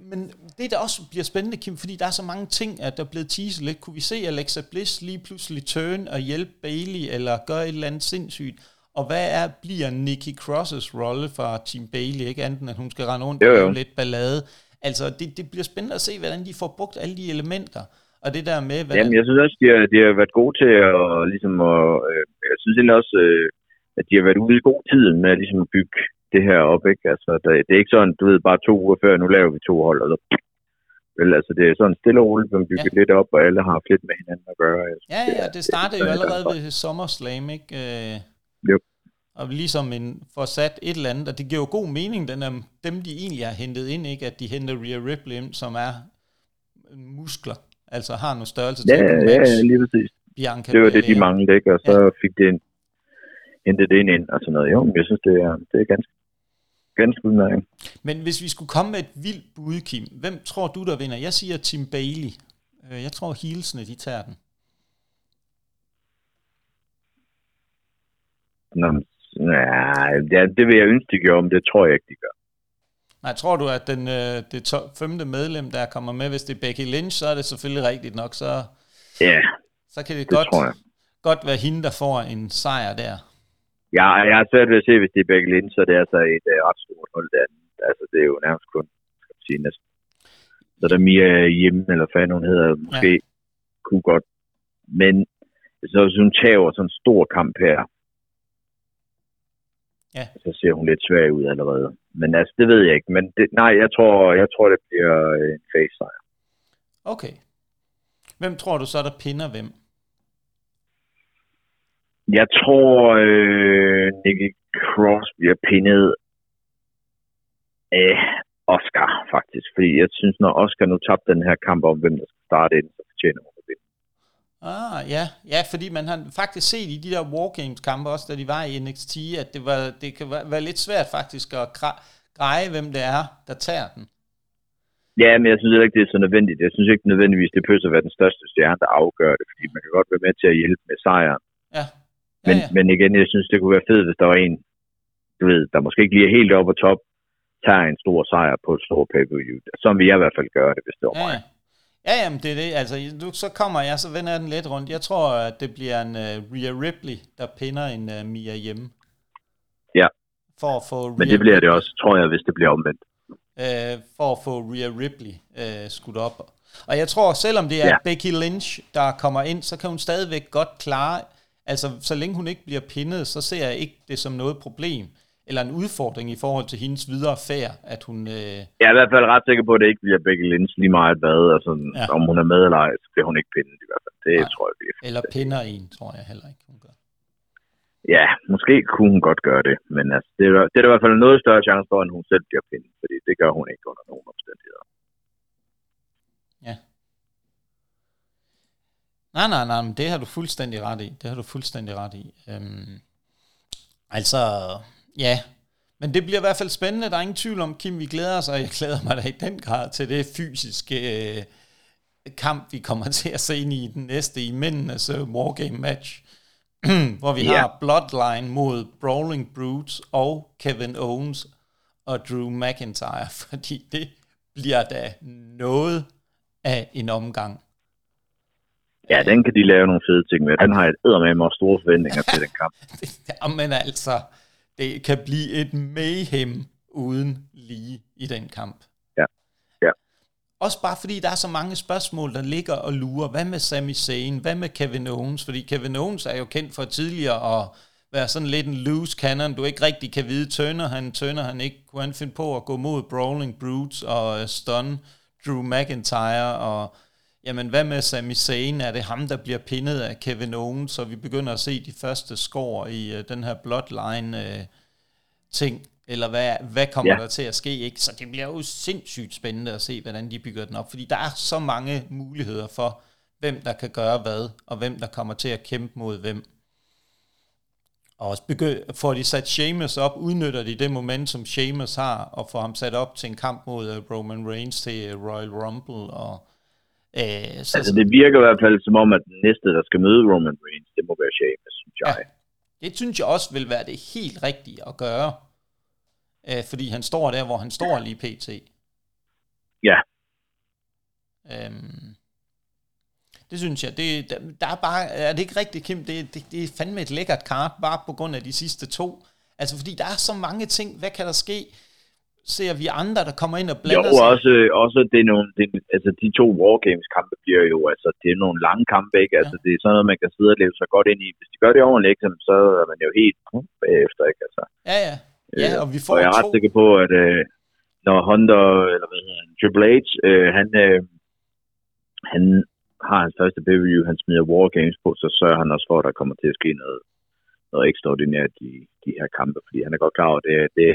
men det, der også bliver spændende, Kim, fordi der er så mange ting, at der er blevet teaset lidt. Kunne vi se Alexa Bliss lige pludselig turn og hjælpe Bailey, eller gøre et eller andet sindssygt? Og hvad er, bliver Nikki Crosses rolle fra Team Bailey? Ikke andet at hun skal rende rundt Jo, og jo. lave lidt ballade. Altså, det, det bliver spændende at se, hvordan de får brugt alle de elementer. Og det der med, hvordan... Jamen, jeg synes også, de har, de har været gode til at, ligesom at, øh, jeg synes egentlig også, øh, at de har været ude i god tid med at ligesom bygge det her op, ikke? Altså, det, det er ikke sådan, du ved, bare to uger før, nu laver vi to hold, og så Vel, altså, det er sådan stille og roligt, man bygget ja. lidt op, og alle har haft lidt med hinanden at gøre. Jeg synes, Ja, ja, er- det startede jo er- allerede ved SummerSlam, ikke? Øh. Og ligesom en får sat et eller andet, og det giver jo god mening, den er, dem de egentlig har hentet ind, ikke? At de henter Rhea Ripley ind, som er muskler, altså har noget størrelse Ja, til ja, ja, lige præcis. Bianca Det var det, de manglede, ikke? Og så fik det ind, hentet det ind, ind og sådan noget. Jo, men jeg synes, det er, det er ganske, ganske udmærket. Men hvis vi skulle komme med et vildt bud, Kim, hvem tror du, der vinder? Jeg siger Tim Bailey. Øh, Jeg tror, Heelsene, de tager den. Nå, ja, det, det vil jeg ønske, de gjorde, men det tror jeg ikke, de gør. Nej, tror du, at den, øh, det to- femte medlem, der kommer med, hvis det er Becky Lynch, så er det selvfølgelig rigtigt nok, så, Ja, så kan det, det godt, godt være hende, der får en sejr der. Ja, jeg har svært ved at se, hvis det er Becky Lynch, så det er altså et uh, ret stort hold der. Altså, det er jo nærmest kun, skal man sige, næsten. Så der er Mia hjemme, eller hvad hun hedder, måske ja. kunne godt. Men så hvis hun tager sådan en stor kamp her, Ja. så ser hun lidt svag ud allerede. Men altså, det ved jeg ikke. Men det, nej, jeg tror, jeg tror, det bliver øh, en face sejr. Okay. Hvem tror du så, der pinder hvem? Jeg tror, øh, Nicky Cross bliver pinnet af Oscar, faktisk. Fordi jeg synes, når Oscar nu tabte den her kamp om, hvem der skal starte ind, så fortjener hun. Ah, ja. Ja, fordi man har faktisk set i de der Wargames-kampe, også da de var i NXT, at det, var, det kan være, lidt svært faktisk at greje, hvem det er, der tager den. Ja, men jeg synes ikke, det er så nødvendigt. Jeg synes ikke nødvendigvis, det behøver at være den største stjerne, der afgør det, fordi man kan godt være med til at hjælpe med sejren. Ja. Ja, Men, ja. men igen, jeg synes, det kunne være fedt, hvis der var en, du ved, der måske ikke lige er helt oppe på top, tager en stor sejr på et stort pay-per-view. Som vi i hvert fald gør det, hvis det var Ja, mig. Ja. Ja, jamen det er det. Altså, nu, så kommer jeg, så vender jeg den lidt rundt. Jeg tror, at det bliver en uh, Rhea Ripley, der pinder en uh, Mia hjemme. Ja. For at få Men det bliver det også, tror jeg, hvis det bliver omvendt. øh, for at få Rhea Ripley øh, skudt op. Og jeg tror, selvom det er ja. Becky Lynch, der kommer ind, så kan hun stadigvæk godt klare, altså så længe hun ikke bliver pinnet, så ser jeg ikke det som noget problem, eller en udfordring i forhold til hendes videre færd, at hun... Øh, Jeg er i hvert fald ret sikker på, at det ikke bliver Becky Lynch lige meget hvad. Altså, Ja. ja. om hun er med eller ej, så bliver hun ikke pindet i hvert fald. Det Nej. tror jeg virkelig. eller pinder en, tror jeg heller ikke, hun gør. Ja, måske kunne hun godt gøre det, men altså, det, er, det er der i hvert fald noget større chance for, end hun selv bliver pindet, fordi det gør hun ikke under nogen omstændigheder. Nej, nej, nej, men det har du fuldstændig ret i. Det har du fuldstændig ret i. Øhm, altså, ja. Men det bliver i hvert fald spændende. Der er ingen tvivl om, Kim, vi glæder os, og jeg glæder mig da i den grad til det fysiske øh, kamp, vi kommer til at se ind i den næste i mændenes uh, Wargame match. hvor vi Ja. har Bloodline mod Brawling Brutes og Kevin Owens og Drew McIntyre, fordi det bliver da noget af en omgang. Ja, den kan de lave nogle fede ting med. Den har jeg eddermame også store forventninger til den kamp. Jamen altså, det kan blive et mayhem uden lige i den kamp. Ja. Ja. Også bare fordi der er så mange spørgsmål, der ligger og lurer. Hvad med Sami Zayn? Hvad med Kevin Owens? Fordi Kevin Owens er jo kendt for tidligere at være sådan lidt en loose cannon, du ikke rigtig kan vide, tønder han, tønder han ikke, kunne han finde på at gå mod Brawling Brutes og uh, stun Drew McIntyre, og jamen hvad med Sami Zayn, er det ham, der bliver pinnet af Kevin Owens, så vi begynder at se de første skår i uh, den her bloodline uh, ting, eller hvad, hvad kommer ja. der til at ske, ikke? Så det bliver jo sindssygt spændende at se, hvordan de bygger den op, fordi der er så mange muligheder for, hvem der kan gøre hvad, og hvem der kommer til at kæmpe mod hvem. Og også begy- får de sat Sheamus op, udnytter de det moment, som Sheamus har, og får ham sat op til en kamp mod uh, Roman Reigns til uh, Royal Rumble. Og, uh, så, altså det virker i hvert fald som om, at den næste, der skal møde Roman Reigns, det må være Sheamus, synes jeg. Ja, det synes jeg også vil være det helt rigtige at gøre. Uh, fordi han står der, hvor han står lige pt. Ja. Um, det synes jeg. Det, der, der er bare, er det ikke rigtigt, Kim? Det, det, det er fandme et lækkert kart, bare på grund af de sidste to. Altså, fordi der er så mange ting. Hvad kan der ske? Ser vi andre, der kommer ind og blander jo, sig? også, også det er nogle, det, altså de to Wargames kampe bliver jo, altså det er nogle lange kampe, ikke? Altså ja. det er sådan noget, man kan sidde og leve sig godt ind i. Hvis de gør det ordentligt, så er man jo helt bagefter, ikke? Altså, ja, ja. Ja, og vi får og jeg er ret sikker på, at øh, når Honda, eller hvad hedder han, Triple H, øh, han, øh, han har hans første pay han smider War Games på, så sørger han også for, at der kommer til at ske noget, noget ekstraordinært i de her kampe, fordi han er godt klar over, at det, det,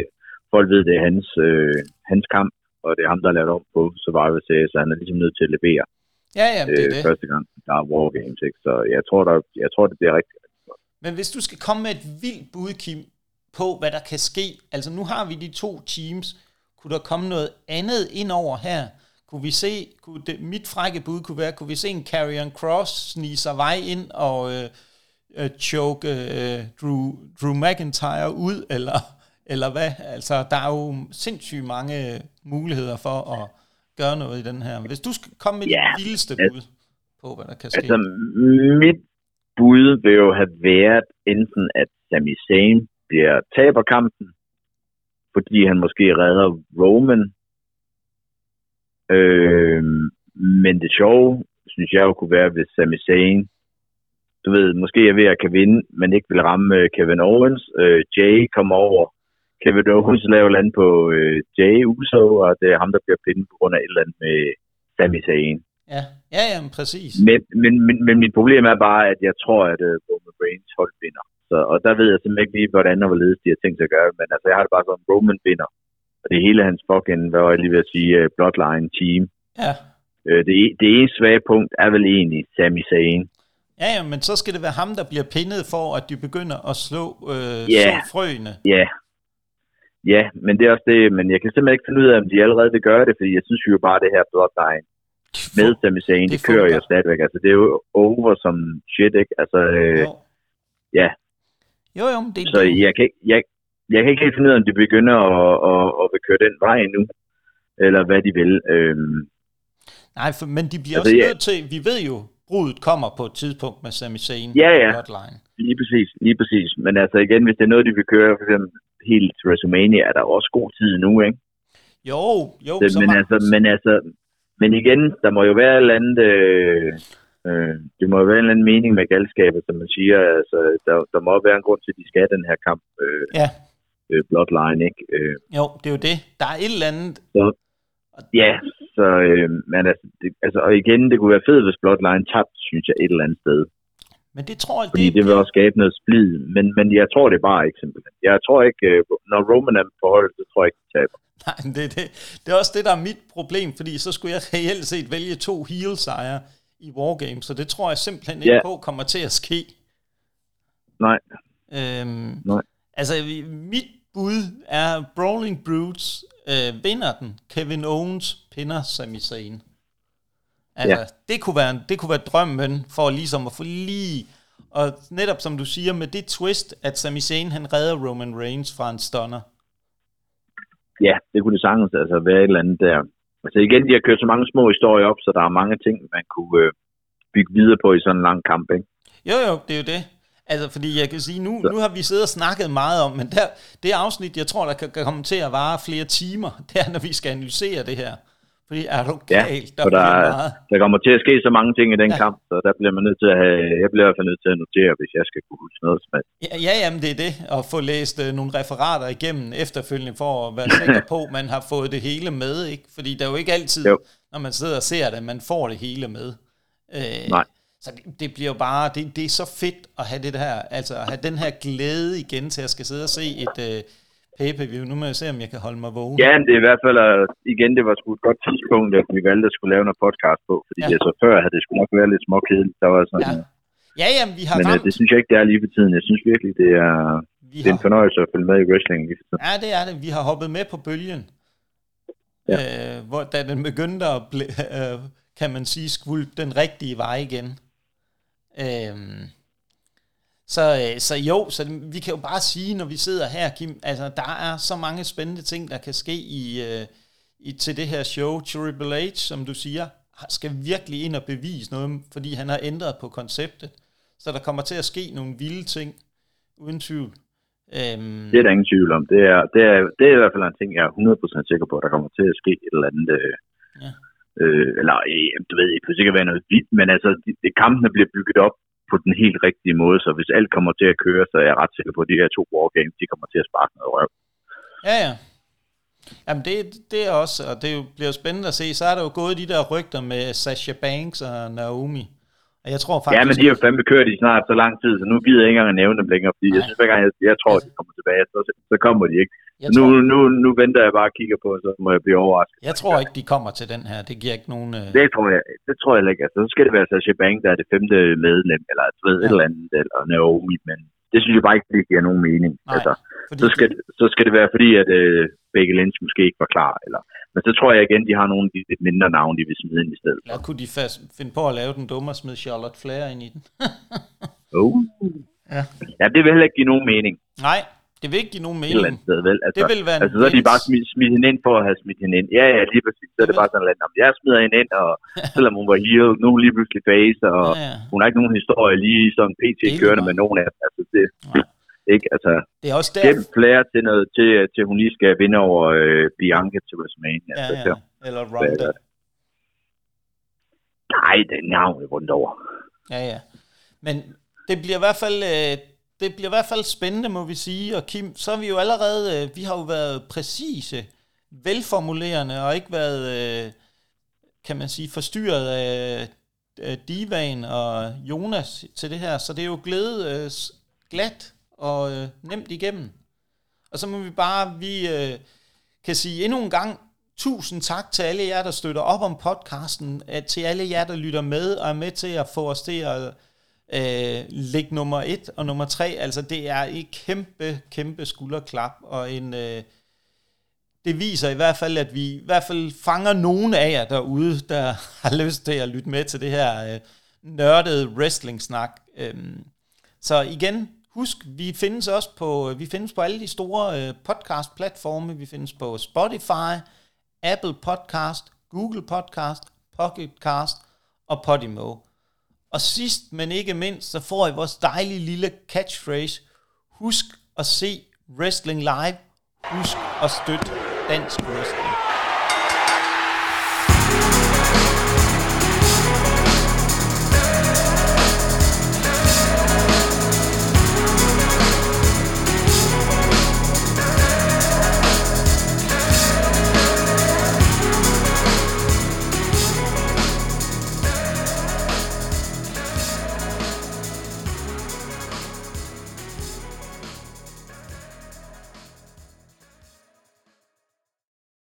folk ved, det er hans, øh, hans kamp, og det er ham, der har lavet om på Survivor Series, så han er ligesom nødt til at levere. Ja, ja, det er øh, det. Første gang, der er War Games, ikke? Så jeg tror, der, jeg tror det bliver rigtig, rigtig godt. Men hvis du skal komme med et vildt bud, Kim, på, hvad der kan ske, altså nu har vi de to teams, kunne der komme noget andet ind over her, kunne vi se, kunne det, mit frække bud kunne være, kunne vi se en Carrion Cross snige sig vej ind og øh, øh, choke øh, Drew, Drew McIntyre ud, eller, eller hvad? Altså, der er jo sindssygt mange muligheder for at gøre noget i den her. Hvis du skal komme med yeah. dit vildeste bud på, hvad der kan ske. Altså, mit bud vil jo have været enten, at Sami Zayn bliver taberkampen, fordi han måske redder Roman Øh, men det sjove, synes jeg jo kunne være, hvis Sami Zayn, du ved, måske er ved at kan vinde, men ikke vil ramme øh, Kevin Owens. Øh, Jay kommer over. Kevin Owens laver land på øh, Jay Uso, og det er ham, der bliver pindet på grund af et eller andet med Sami Zayn. Ja, ja, ja, præcis. Men, men, men, men mit problem er bare, at jeg tror, at uh, Roman Reigns hold vinder. Så, og der ved jeg simpelthen ikke lige, hvordan og hvorledes de har tænkt sig at gøre. Men altså, jeg har det bare sådan, Roman vinder og det hele hans fucking, hvad var jeg lige ved at sige, uh, bloodline team. Ja. Uh, det, det ene svage punkt er vel egentlig Sami Zayn. Ja, ja, men så skal det være ham, der bliver pindet for, at de begynder at slå, øh, yeah. slå frøene. Ja, yeah. Ja, men det er også det, men jeg kan simpelthen ikke finde ud af, om de allerede vil gøre det, fordi jeg synes jo bare, det her bloodline med Sami Zayn, det, det kører jo stadigvæk. Altså, det er jo over som shit, ikke? Altså, øh, jo. ja. Jo, jo, det Så jeg kan, jeg, jeg kan ikke helt finde ud af, om de begynder at, at, at, at køre den vej nu, eller hvad de vil. Øhm, Nej, for, men de bliver altså, også nødt ja. til, vi ved jo, brudet kommer på et tidspunkt med Sami Zayn. Ja, ja. Hotline. Lige præcis, lige præcis. Men altså igen, hvis det er noget, de vil køre, for eksempel helt til WrestleMania, er der også god tid nu, ikke? Jo, jo. Så, men, altså, men altså, men igen, der må jo være et eller andet, øh, øh, det må jo være en eller anden mening med galskabet, som man siger. Altså, der, der må være en grund til, at de skal den her kamp. Øh, ja øh, bloodline, ikke? Øh, jo, det er jo det. Der er et eller andet... Så, ja, så, øh, men altså, det, altså, og igen, det kunne være fedt, hvis bloodline tabte, synes jeg, et eller andet sted. Men det tror jeg, Fordi det, det vil også skabe noget splid, men, men jeg tror det bare ikke simpelthen. Jeg tror ikke, øh, når Roman er på holdet, så tror jeg ikke, de taber. Nej, det, det, det er også det, der er mit problem, fordi så skulle jeg reelt set vælge to heel-sejre i Wargames, så det tror jeg simpelthen ikke ja. på kommer til at ske. Nej. Øhm, Nej. Altså, mit bud er Brawling Brutes øh, vinder den. Kevin Owens pinder Sami Zayn. Altså, ja. det, kunne være, det kunne være drømmen for ligesom at få lige... Og netop som du siger, med det twist, at Sami Zayn han redder Roman Reigns fra en stunner. Ja, det kunne det sagtens altså være et eller andet der. Altså igen, de har kørt så mange små historier op, så der er mange ting, man kunne øh, bygge videre på i sådan en lang kamp, ikke? Jo, jo, det er jo det. Altså, fordi jeg kan sige, nu, nu har vi siddet og snakket meget om, men der, det afsnit, jeg tror, der kan komme til at vare flere timer, det er, når vi skal analysere det her. Fordi er du galt, ja, der, der, meget. der kommer til at ske så mange ting i den ja. kamp, så der bliver man nødt til at have, jeg bliver i hvert fald nødt til at notere, hvis jeg skal kunne huske noget som Ja, ja, jamen det er det, at få læst uh, nogle referater igennem efterfølgende, for at være sikker på, at man har fået det hele med, ikke? Fordi der er jo ikke altid, jo. når man sidder og ser det, man får det hele med. Uh, Nej. Så det, det bliver jo bare, det, det er så fedt at have det her, altså at have den her glæde igen til at skal sidde og se et uh, pay-per-view. Nu må jeg se, om jeg kan holde mig vågen. Ja, det er i hvert fald, uh, igen, det var sgu et godt tidspunkt, at vi valgte at skulle lave noget podcast på, fordi ja. så før havde det sgu nok været lidt småkedeligt. Der var sådan, ja. Ja, jamen, vi har Men ramt. Uh, det synes jeg ikke, det er lige for tiden. Jeg synes virkelig, det er, vi det er en fornøjelse at følge med i wrestling lige for tiden. Ja, det er det. Vi har hoppet med på bølgen. Ja. Øh, hvor, da den begyndte at, bl- øh, kan man sige, skvulde den rigtige vej igen. Øhm, så, øh, så jo, så vi kan jo bare sige, når vi sidder her, Kim, altså der er så mange spændende ting, der kan ske i, uh, i til det her show. Triple H, som du siger, skal virkelig ind og bevise noget, fordi han har ændret på konceptet. Så der kommer til at ske nogle vilde ting, uden tvivl. Um, det er der ingen tvivl om. Det er, det, er, det er i hvert fald en ting, jeg er 100% sikker på, at der kommer til at ske et eller andet... Øh, ja. øh, eller, du ved, det kan være noget vildt, men altså, de, de, kampene bliver bygget op på den helt rigtige måde, så hvis alt kommer til at køre, så er jeg ret sikker på, at de her to wargames, de kommer til at sparke noget røv. Ja, ja. Jamen det, det er også, og det bliver jo spændende at se, så er der jo gået de der rygter med Sasha Banks og Naomi. Jeg tror faktisk... Ja, men de har jo fandme kørt i snart så lang tid, så nu gider jeg ikke engang at nævne dem længere, fordi Nej. jeg synes, hver gang jeg, jeg tror, at de kommer tilbage, så, så kommer de ikke. nu, tror... nu, nu venter jeg bare og kigger på, så må jeg blive overrasket. Jeg tror ikke, de kommer til den her. Det giver ikke nogen... Uh... Det tror jeg, det tror jeg ikke. Altså, så skal det være Sasha Bank, der er det femte medlem, eller et, ved, ja. et eller andet, eller Naomi, men det synes jeg bare ikke, det giver nogen mening. Nej, altså, så, skal, det... så skal det være fordi, at uh, Becky Lynch måske ikke var klar, eller men så tror jeg igen, de har nogle af de lidt mindre navne, de vil smide ind i stedet. Ja, kunne de fast finde på at lave den dumme og smide Charlotte Flair ind i den? oh. Ja. ja, det vil heller ikke give nogen mening. Nej, det vil ikke give nogen mening. Et sted, vel? Altså, det vil være altså, så er de bare smidt, smidt hende ind for at have smidt hende ind. Ja, ja, lige præcis. Så er det bare sådan lidt, jeg smider hende ind, og selvom hun var heel, nu lige pludselig face, og ja, ja. hun har ikke nogen historie lige sådan pt. kørende med nogen af dem. Altså, det, ja. Ikke? Altså, det er også der... Gennem flere til, noget, til, til hun lige skal vinde over øh, Bianca til WrestleMania. Ja, ja. Eller Ronda. Nej, det er navnet rundt over. Ja, ja. Men det bliver i hvert fald... Øh, det bliver i hvert fald spændende, må vi sige. Og Kim, så er vi jo allerede... Øh, vi har jo været præcise, velformulerende, og ikke været, øh, kan man sige, forstyrret af, Divan og Jonas til det her. Så det er jo glædet øh, glat og øh, nemt igennem. Og så må vi bare, vi øh, kan sige endnu en gang, tusind tak til alle jer, der støtter op om podcasten, at til alle jer, der lytter med og er med til at få os til at øh, ligge nummer et og nummer tre. Altså det er et kæmpe, kæmpe skulderklap, og en... Øh, det viser i hvert fald, at vi i hvert fald fanger nogen af jer derude, der har lyst til at lytte med til det her øh, nørdede wrestling-snak. Øh, så igen, Husk, vi findes også på, øh, vi findes på alle de store øh, podcast-platforme. Vi findes på Spotify, Apple Podcast, Google Podcast, Pocket Cast og Podimo. Og sidst, men ikke mindst, så får I vores dejlige lille catchphrase. Husk at se wrestling live. Husk at støtte dansk wrestling.